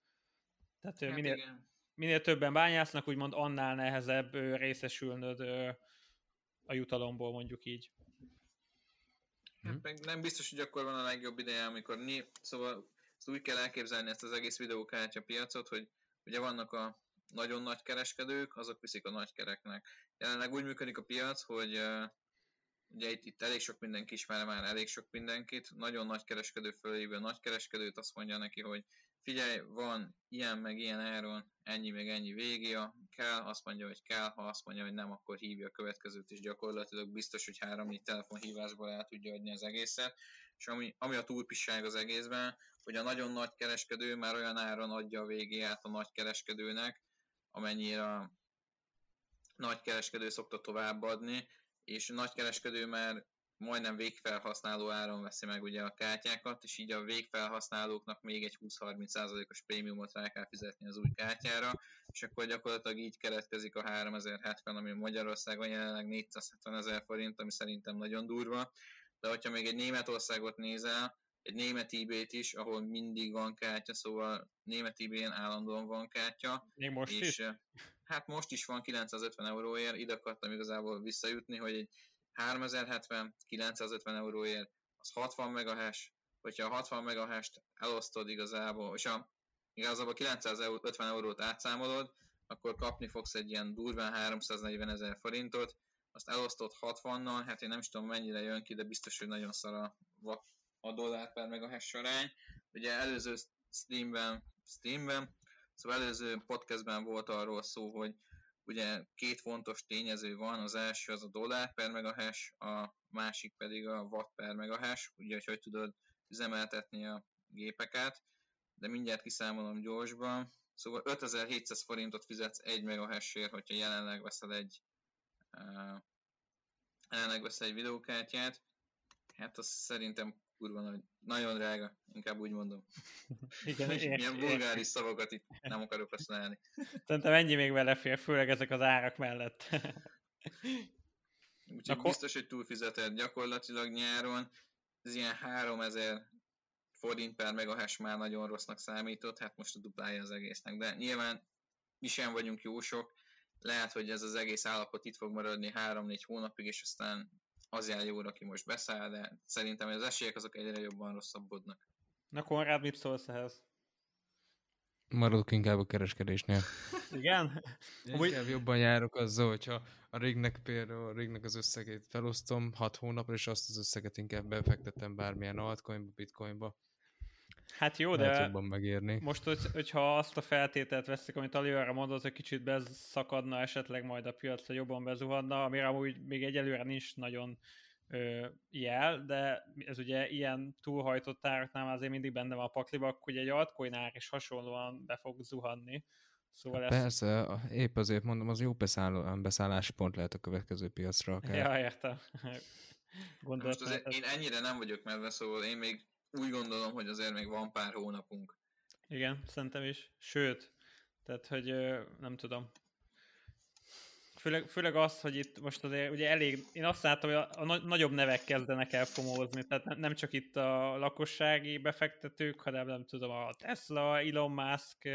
Speaker 2: Tehát hát minél, igen minél többen bányásznak, úgymond annál nehezebb részesülnöd a jutalomból, mondjuk így.
Speaker 4: Hát meg nem biztos, hogy akkor van a legjobb ideje, amikor mi, szóval ezt úgy kell elképzelni ezt az egész videókártya piacot, hogy ugye vannak a nagyon nagy kereskedők, azok viszik a nagy kereknek. Jelenleg úgy működik a piac, hogy uh, ugye itt, itt elég sok mindenki ismer már elég sok mindenkit, nagyon nagy kereskedő fölhívja a nagy kereskedőt, azt mondja neki, hogy figyelj, van ilyen meg ilyen áron, ennyi meg ennyi végéja, kell, azt mondja, hogy kell, ha azt mondja, hogy nem, akkor hívja a következőt, és gyakorlatilag. Biztos, hogy három-négy telefonhívásból el tudja adni az egészet, és ami, ami a túlpisság az egészben, hogy a nagyon nagy kereskedő már olyan áron adja a végéját a nagy kereskedőnek, amennyire a nagy kereskedő szokta továbbadni, és a nagy kereskedő már majdnem végfelhasználó áron veszi meg ugye a kártyákat, és így a végfelhasználóknak még egy 20-30%-os prémiumot rá kell fizetni az új kártyára, és akkor gyakorlatilag így keletkezik a 3070, ami Magyarországon jelenleg 470 ezer forint, ami szerintem nagyon durva, de hogyha még egy Németországot nézel, egy német eBay-t is, ahol mindig van kártya, szóval német eBay-en állandóan van kártya.
Speaker 2: Még most és, is?
Speaker 4: Hát most is van 950 euróért, ide akartam igazából visszajutni, hogy egy 3070, 950 euróért, az 60 megahash, hogyha a 60 megahash-t elosztod igazából, és a, igazából 950 eurót átszámolod, akkor kapni fogsz egy ilyen durván 340 ezer forintot, azt elosztott 60-nal, hát én nem is tudom mennyire jön ki, de biztos, hogy nagyon szar a, a dollár per megahash arány. Ugye előző Steamben, Steamben, szóval előző podcastben volt arról szó, hogy ugye két fontos tényező van, az első az a dollár per megahash, a másik pedig a watt per megahash, ugye hogy hogy tudod üzemeltetni a gépeket, de mindjárt kiszámolom gyorsban. Szóval 5700 forintot fizetsz egy megahashért, hogyha jelenleg veszel egy uh, jelenleg veszel egy videókártyát, hát az szerintem kurva nagy, nagyon drága, inkább úgy mondom. Igen, és milyen vulgáris szavakat itt nem akarok használni.
Speaker 2: Szerintem ennyi még belefér, főleg ezek az árak mellett.
Speaker 4: Úgyhogy Akkor... biztos, hogy túlfizeted gyakorlatilag nyáron, ez ilyen 3000 forint per megahash már nagyon rossznak számított, hát most a duplája az egésznek, de nyilván mi sem vagyunk jósok, lehet, hogy ez az egész állapot itt fog maradni 3-4 hónapig, és aztán az jár jóra, aki most beszáll, de szerintem az esélyek azok egyre jobban rosszabbodnak.
Speaker 2: Na Konrád, mit szólsz ehhez?
Speaker 3: Maradok inkább a kereskedésnél.
Speaker 2: Igen?
Speaker 3: Inkább jobban járok azzal, hogyha a rignek például a rignek az összegét felosztom 6 hónapra, és azt az összeget inkább befektetem bármilyen altcoinba, bitcoinba.
Speaker 2: Hát jó, de megérni. most, hogy, hogyha azt a feltételt veszik, amit Alióra mondott, hogy kicsit beszakadna esetleg majd a piac, hogy jobban bezuhadna, amire amúgy még egyelőre nincs nagyon ö, jel, de ez ugye ilyen túlhajtott áraknál azért mindig benne van a pakliba, hogy egy altcoin ár is hasonlóan be fog zuhanni.
Speaker 3: Szóval Persze, ezt... épp azért mondom, az jó beszáll, beszállási pont lehet a következő piacra
Speaker 2: akár. Ja, értem.
Speaker 4: Most azért én ennyire nem vagyok medve, szóval én még úgy gondolom, hogy azért még van pár hónapunk.
Speaker 2: Igen, szerintem is. Sőt, tehát, hogy nem tudom. Főleg, főleg az, hogy itt most azért ugye elég, én azt látom, hogy a, a nagyobb nevek kezdenek el fomózni, tehát nem csak itt a lakossági befektetők, hanem nem tudom, a Tesla, Elon Musk,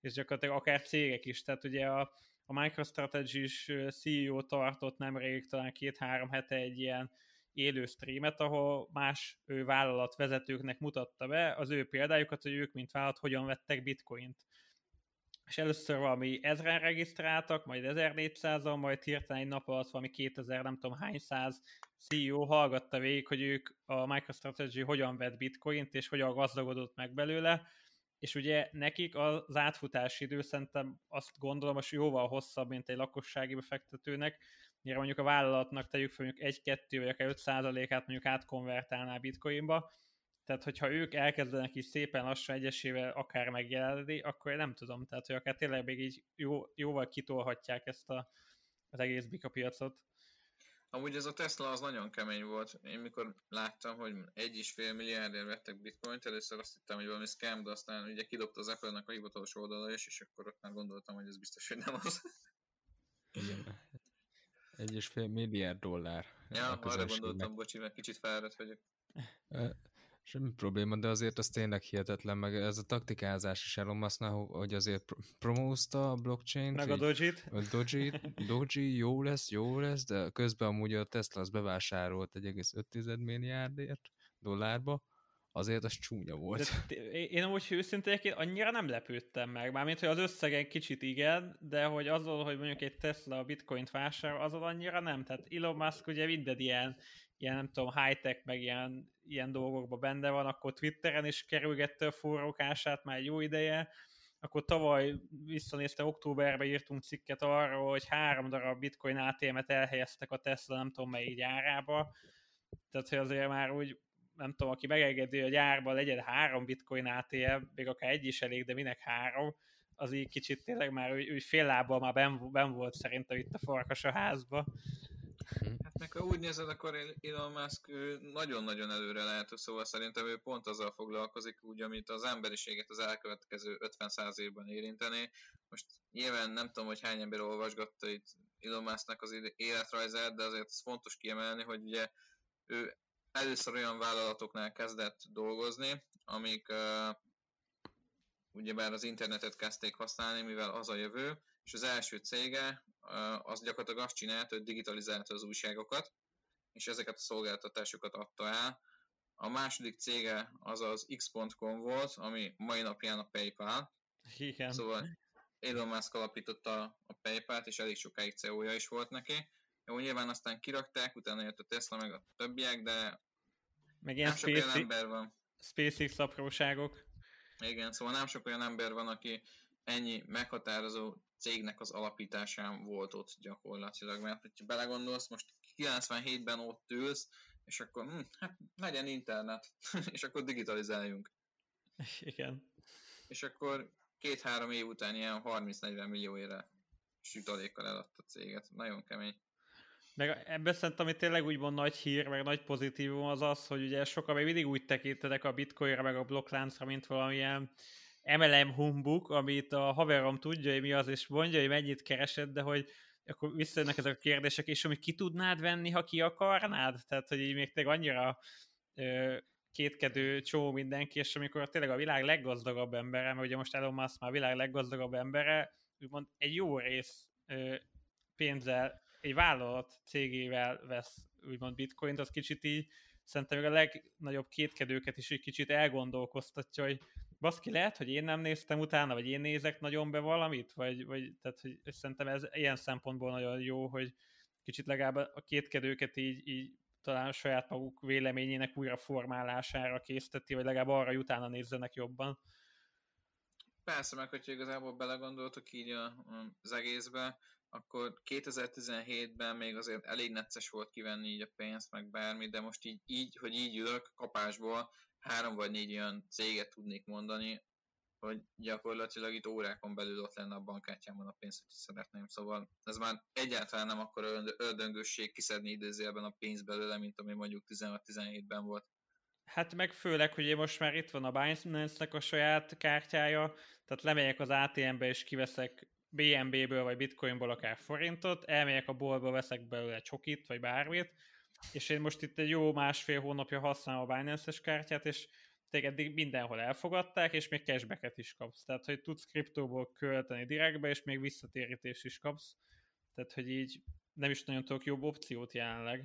Speaker 2: és gyakorlatilag akár cégek is, tehát ugye a, a MicroStrategy is CEO tartott nemrég, talán két-három hete egy ilyen élő streamet, ahol más ő vállalatvezetőknek mutatta be az ő példájukat, hogy ők, mint vállalat, hogyan vettek bitcoint. És először valami ezeren regisztráltak, majd 1400-al, majd hirtelen egy nap alatt valami 2000, nem tudom hány száz CEO hallgatta végig, hogy ők a MicroStrategy hogyan vett bitcoint, és hogyan gazdagodott meg belőle, és ugye nekik az átfutási idő szerintem azt gondolom, hogy jóval hosszabb, mint egy lakossági befektetőnek, mire mondjuk a vállalatnak tegyük fel mondjuk 1-2 vagy akár 5% át mondjuk átkonvertálná bitcoinba, tehát hogyha ők elkezdenek is szépen lassan egyesével akár megjelenni, akkor én nem tudom, tehát hogy akár tényleg még így jó, jóval kitolhatják ezt a, az egész bika piacot.
Speaker 4: Amúgy ez a Tesla az nagyon kemény volt. Én mikor láttam, hogy egy is fél milliárdért vettek bitcoint, először azt hittem, hogy valami scam, de aztán ugye kidobta az Apple-nek a hivatalos oldala is, és akkor ott már gondoltam, hogy ez biztos, hogy nem az.
Speaker 3: Igen. Egy és fél milliárd dollár.
Speaker 4: Ja, arra gondoltam, bocsi, mert kicsit fáradt vagyok.
Speaker 3: Semmi probléma, de azért az tényleg hihetetlen, meg ez a taktikázás is Elon Musknál, hogy azért promózta a blockchain
Speaker 2: Meg a Doji-t.
Speaker 3: A Doji, Doji jó lesz, jó lesz, de közben amúgy a Tesla az bevásárolt 1,5 milliárdért dollárba, azért az csúnya volt.
Speaker 2: De én amúgy őszintén annyira nem lepődtem meg, mármint, hogy az összegen kicsit igen, de hogy azon, hogy mondjuk egy Tesla a bitcoint vásárol, azon annyira nem. Tehát Elon Musk ugye minden ilyen, ilyen nem tudom, high-tech, meg ilyen, ilyen dolgokban benne van, akkor Twitteren is kerülgette a forrókását már jó ideje, akkor tavaly visszanézte, októberben írtunk cikket arról, hogy három darab bitcoin ATM-et elhelyeztek a Tesla nem tudom melyik gyárába, tehát hogy azért már úgy nem tudom, aki megengedi, hogy gyárban legyen három bitcoin ATM, még akár egy is elég, de minek három, az így kicsit tényleg már úgy, úgy fél lábbal már ben, ben volt szerintem itt a farkas a házba.
Speaker 4: Hát meg ha úgy nézed, akkor Elon Musk nagyon-nagyon előre lehet, szóval szerintem ő pont azzal foglalkozik, úgy, amit az emberiséget az elkövetkező 50-100 évben érinteni. Most nyilván nem tudom, hogy hány ember olvasgatta itt Elon Musknak az életrajzát, de azért ez fontos kiemelni, hogy ugye ő először olyan vállalatoknál kezdett dolgozni, amik uh, ugyebár az internetet kezdték használni, mivel az a jövő, és az első cége uh, az gyakorlatilag azt csinálta, hogy digitalizálta az újságokat, és ezeket a szolgáltatásokat adta el. A második cége az az x.com volt, ami mai napján a PayPal.
Speaker 2: Igen.
Speaker 4: Szóval Elon Musk alapította a PayPal-t, és elég sokáig CEO-ja is volt neki. Jó, nyilván aztán kirakták, utána jött a Tesla meg a többiek, de
Speaker 2: meg ilyen nem SpaceX, ember van. SpaceX apróságok.
Speaker 4: Igen, szóval nem sok olyan ember van, aki ennyi meghatározó cégnek az alapításán volt ott gyakorlatilag, mert hogyha belegondolsz, most 97-ben ott ülsz, és akkor hm, hát legyen internet, és akkor digitalizáljunk.
Speaker 2: Igen.
Speaker 4: És akkor két-három év után ilyen 30-40 millió ére sütalékkal eladta a céget. Nagyon kemény.
Speaker 2: Meg ebben szerintem, ami tényleg úgymond nagy hír, meg nagy pozitívum az az, hogy ugye sokan még mindig úgy tekintenek a bitcoinra, meg a blokkláncra, mint valamilyen MLM humbuk, amit a haverom tudja, hogy mi az, és mondja, hogy mennyit keresed, de hogy akkor visszajönnek ezek a kérdések, és hogy ki tudnád venni, ha ki akarnád? Tehát, hogy így még tényleg annyira ö, kétkedő csó mindenki, és amikor tényleg a világ leggazdagabb embere, mert ugye most Elon Musk már a világ leggazdagabb embere, úgymond egy jó rész ö, pénzzel egy vállalat cégével vesz úgymond bitcoint, az kicsit így szerintem a legnagyobb kétkedőket is egy kicsit elgondolkoztatja, hogy baszki, lehet, hogy én nem néztem utána, vagy én nézek nagyon be valamit, vagy, vagy tehát, hogy szerintem ez ilyen szempontból nagyon jó, hogy kicsit legalább a kétkedőket így, így talán a saját maguk véleményének újra formálására készteti, vagy legalább arra, hogy utána nézzenek jobban.
Speaker 4: Persze, meg hogyha igazából belegondoltok így a, az egészbe, akkor 2017-ben még azért elég necces volt kivenni így a pénzt, meg bármi, de most így, így hogy így ülök kapásból, három vagy négy olyan céget tudnék mondani, hogy gyakorlatilag itt órákon belül ott lenne a bankkártyámon a pénz, hogy szeretném. Szóval ez már egyáltalán nem akkor ördöngösség kiszedni idézőjelben a pénz belőle, mint ami mondjuk 16-17-ben volt.
Speaker 2: Hát meg főleg, hogy most már itt van a Binance-nek a saját kártyája, tehát lemegyek az ATM-be és kiveszek BNB-ből vagy Bitcoinból akár forintot, elmegyek a boltba, veszek belőle csokit vagy bármit, és én most itt egy jó másfél hónapja használom a Binance-es kártyát, és téged mindenhol elfogadták, és még cashbacket is kapsz. Tehát, hogy tudsz kriptóból költeni direktbe, és még visszatérítést is kapsz. Tehát, hogy így nem is nagyon tudok jobb opciót jelenleg.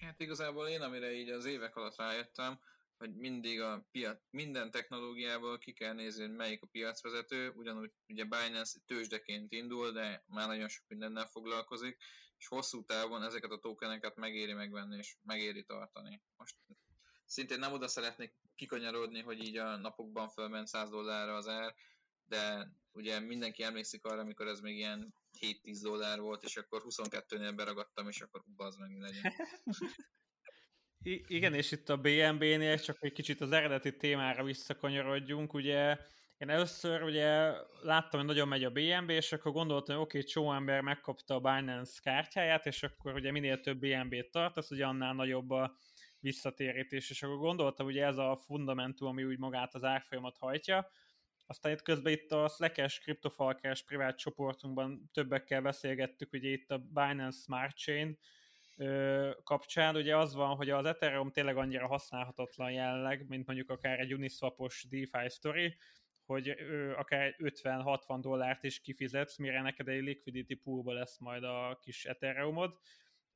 Speaker 4: Hát igazából én, amire így az évek alatt rájöttem, hogy mindig a piac, minden technológiából ki kell nézni, hogy melyik a piacvezető, ugyanúgy ugye Binance tőzsdeként indul, de már nagyon sok mindennel foglalkozik, és hosszú távon ezeket a tokeneket megéri megvenni, és megéri tartani. Most szintén nem oda szeretnék kikanyarodni, hogy így a napokban fölment 100 dollárra az ár, de ugye mindenki emlékszik arra, amikor ez még ilyen 7-10 dollár volt, és akkor 22-nél beragadtam, és akkor az meg mi legyen.
Speaker 2: Igen, és itt a BNB-nél csak egy kicsit az eredeti témára visszakanyarodjunk, ugye én először ugye láttam, hogy nagyon megy a BNB, és akkor gondoltam, hogy oké, okay, csomó ember megkapta a Binance kártyáját, és akkor ugye minél több BNB-t tart, az ugye annál nagyobb a visszatérítés, és akkor gondoltam, hogy ez a fundamentum, ami úgy magát az árfolyamat hajtja, aztán itt közben itt a Slack-es, kriptofalkás privát csoportunkban többekkel beszélgettük, ugye itt a Binance Smart Chain kapcsán, ugye az van, hogy az Ethereum tényleg annyira használhatatlan jelenleg, mint mondjuk akár egy Uniswapos DeFi story, hogy akár 50-60 dollárt is kifizetsz, mire neked egy liquidity poolba lesz majd a kis Ethereumod,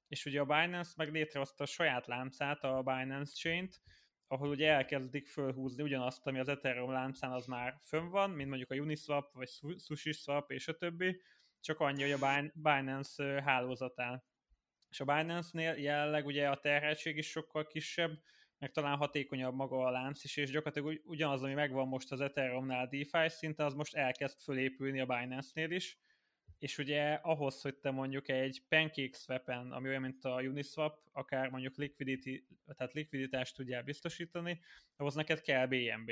Speaker 2: és ugye a Binance meg létrehozta a saját láncát, a Binance Chain-t, ahol ugye elkezdik fölhúzni ugyanazt, ami az Ethereum láncán az már fönn van, mint mondjuk a Uniswap, vagy SushiSwap és a többi, csak annyi, hogy a Binance hálózatán. És a Binance-nél jelenleg ugye a terheltség is sokkal kisebb, meg talán hatékonyabb maga a lánc is, és gyakorlatilag ugyanaz, ami megvan most az Ethereum-nál DeFi szinte, az most elkezd fölépülni a Binance-nél is, és ugye ahhoz, hogy te mondjuk egy pancake swap ami olyan, mint a Uniswap, akár mondjuk liquidity, tehát likviditást tudjál biztosítani, ahhoz neked kell BNB.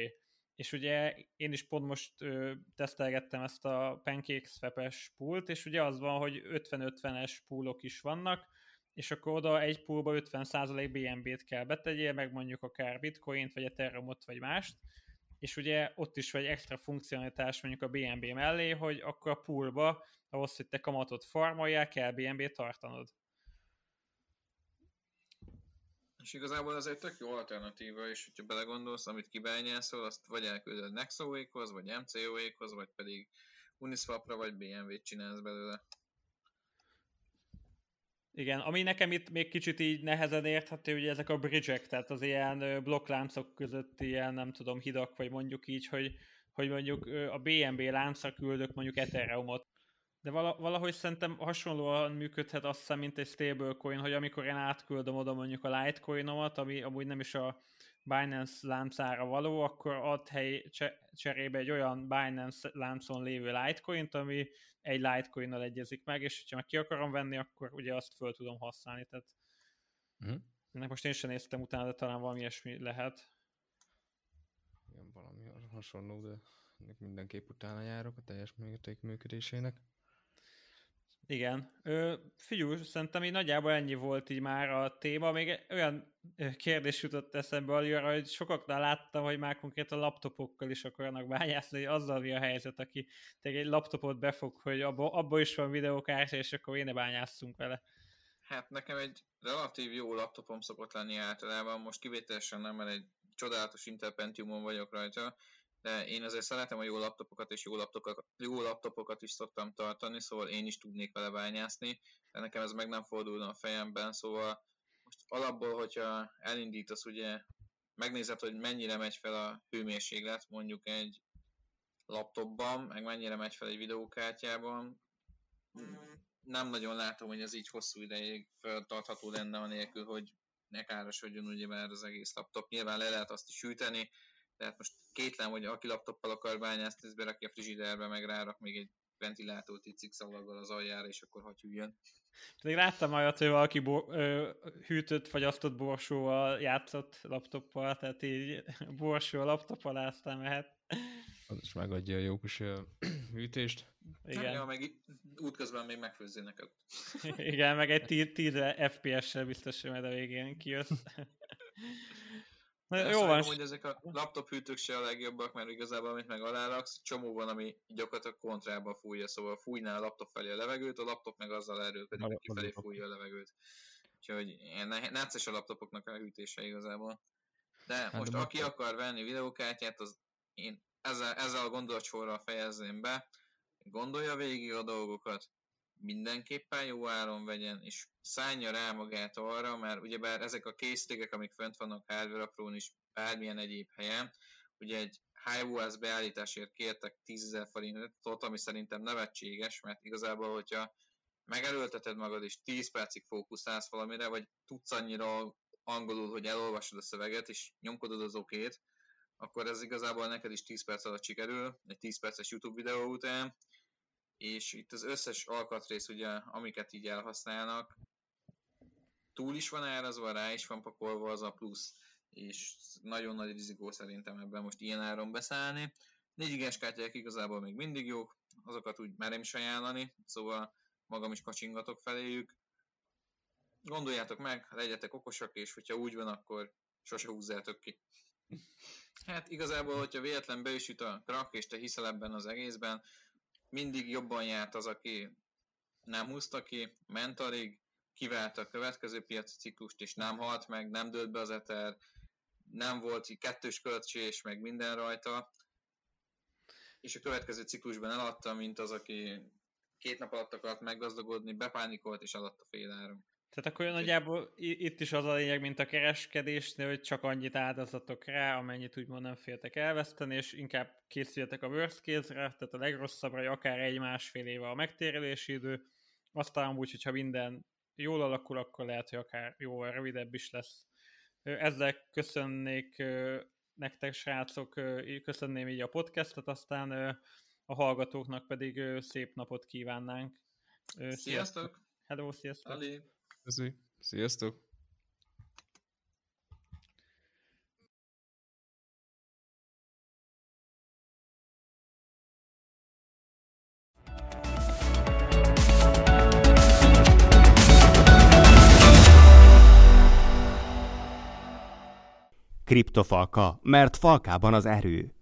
Speaker 2: És ugye én is pont most ö, tesztelgettem ezt a pancake swap-es pult, és ugye az van, hogy 50-50-es poolok is vannak, és akkor oda egy poolba 50% BNB-t kell betegyél, meg mondjuk akár bitcoint, vagy ethereum vagy mást, és ugye ott is vagy extra funkcionalitás mondjuk a BNB mellé, hogy akkor a poolba ahhoz, hogy te kamatot farmoljál, kell BNB tartanod.
Speaker 4: És igazából ez egy tök jó alternatíva, és hogyha belegondolsz, amit kibányászol, azt vagy elküldöd Nexo-ékhoz, vagy MCO-ékhoz, vagy pedig Uniswapra, vagy BMW-t csinálsz belőle.
Speaker 2: Igen, ami nekem itt még kicsit így nehezen érthető, ugye ezek a bridge tehát az ilyen blokkláncok között ilyen, nem tudom, hidak, vagy mondjuk így, hogy, hogy mondjuk a BNB láncra küldök mondjuk Ethereumot, de valahogy szerintem hasonlóan működhet azt hiszem, mint egy stablecoin, hogy amikor én átküldöm oda mondjuk a Litecoinomat, ami amúgy nem is a Binance láncára való, akkor ad hely cserébe egy olyan Binance láncon lévő Litecoint, ami egy Litecoinnal egyezik meg, és ha meg ki akarom venni, akkor ugye azt föl tudom használni. Tehát uh-huh. ennek most én sem néztem utána, de talán valami ilyesmi lehet.
Speaker 3: Igen, valami hasonló, de mindenképp utána járok a teljes mérték működésének.
Speaker 2: Igen. Ö, figyú, szerintem így nagyjából ennyi volt így már a téma. Még olyan kérdés jutott eszembe aljára, hogy sokaknál láttam, hogy már konkrétan laptopokkal is akarnak bányászni, hogy azzal mi a helyzet, aki egy laptopot befog, hogy abba, abba is van videókártya, és akkor én ne bányásszunk vele.
Speaker 4: Hát nekem egy relatív jó laptopom szokott lenni általában, most kivételesen nem, mert egy csodálatos Intel vagyok rajta, de én azért szeretem a jó laptopokat, és jó laptopokat, jó laptopokat is szoktam tartani, szóval én is tudnék vele bányászni, de nekem ez meg nem fordulna a fejemben, szóval most alapból, hogyha elindítasz, ugye megnézed, hogy mennyire megy fel a hőmérséklet, mondjuk egy laptopban, meg mennyire megy fel egy videókártyában, nem nagyon látom, hogy ez így hosszú ideig feltartható lenne, anélkül, hogy ne károsodjon ugye már az egész laptop. Nyilván le lehet azt is süteni, tehát most kétlem, hogy aki laptoppal akar bányászni, ez berakja a frigiderbe, meg rárak még egy ventilátort itt szikszalaggal az aljára, és akkor hagy hűljön.
Speaker 2: Pedig láttam olyat, hogy valaki bo- ö, hűtött, fagyasztott borsóval játszott laptoppal, tehát így borsó a laptop alá aztán mehet.
Speaker 3: Az is megadja a jó kis hűtést.
Speaker 4: Igen. Ja, meg útközben még megfőzzé neked.
Speaker 2: Igen, meg egy 10 FPS-sel biztos, hogy majd a végén kijössz.
Speaker 4: Na, jó van. hogy ezek a laptop hűtők se a legjobbak, mert igazából amit meg aláraksz, csomó van, ami gyakorlatilag kontrába fújja, szóval fújná a laptop felé a levegőt, a laptop meg azzal erőt, pedig kifelé fújja a levegőt. Úgyhogy ilyen necces a laptopoknak a hűtése igazából. De hát most de aki akkor... akar venni videókártyát, az én ezzel, ezzel a gondolatsorral fejezném be, gondolja végig a dolgokat, mindenképpen jó áron vegyen, és szállja rá magát arra, mert ugyebár ezek a készségek, amik fönt vannak Hardware Pro-n is bármilyen egyéb helyen, ugye egy HiOS beállításért kértek 10.000 forintot, ami szerintem nevetséges, mert igazából, hogyha megelőlteted magad, és 10 percig fókuszálsz valamire, vagy tudsz annyira angolul, hogy elolvasod a szöveget, és nyomkodod az okét, akkor ez igazából neked is 10 perc alatt sikerül, egy 10 perces YouTube videó után, és itt az összes alkatrész, ugye, amiket így elhasználnak, túl is van árazva, rá is van pakolva az a plusz, és nagyon nagy rizikó szerintem ebben most ilyen áron beszállni. 4 gigas kártyák igazából még mindig jók, azokat úgy merem is ajánlani, szóval magam is kacsingatok feléjük. Gondoljátok meg, legyetek okosak, és hogyha úgy van, akkor sose húzzátok ki. Hát igazából, hogyha véletlen beüsít a krak, és te hiszel ebben az egészben, mindig jobban járt az, aki nem húzta ki, ment alig, kiválta a következő piaci ciklust, és nem halt meg, nem dőlt be az eter, nem volt kettős költsés, meg minden rajta, és a következő ciklusban eladta, mint az, aki két nap alatt akart meggazdagodni, bepánikolt és eladta fél áron.
Speaker 2: Tehát akkor nagyjából itt is az a lényeg, mint a kereskedésnél, hogy csak annyit áldozatok rá, amennyit úgymond nem féltek elveszteni, és inkább készüljetek a worst case-re, tehát a legrosszabbra, hogy akár egy-másfél éve a megtérélési idő, aztán úgy, hogyha minden jól alakul, akkor lehet, hogy akár jóval rövidebb is lesz. Ezzel köszönnék nektek, srácok, köszönném így a podcastot, aztán a hallgatóknak pedig szép napot kívánnánk.
Speaker 4: Sziasztok!
Speaker 2: Hello, sziasztok!
Speaker 4: Ali.
Speaker 3: Köszi. Sziasztok!
Speaker 1: Kriptofalka, mert falkában az erő.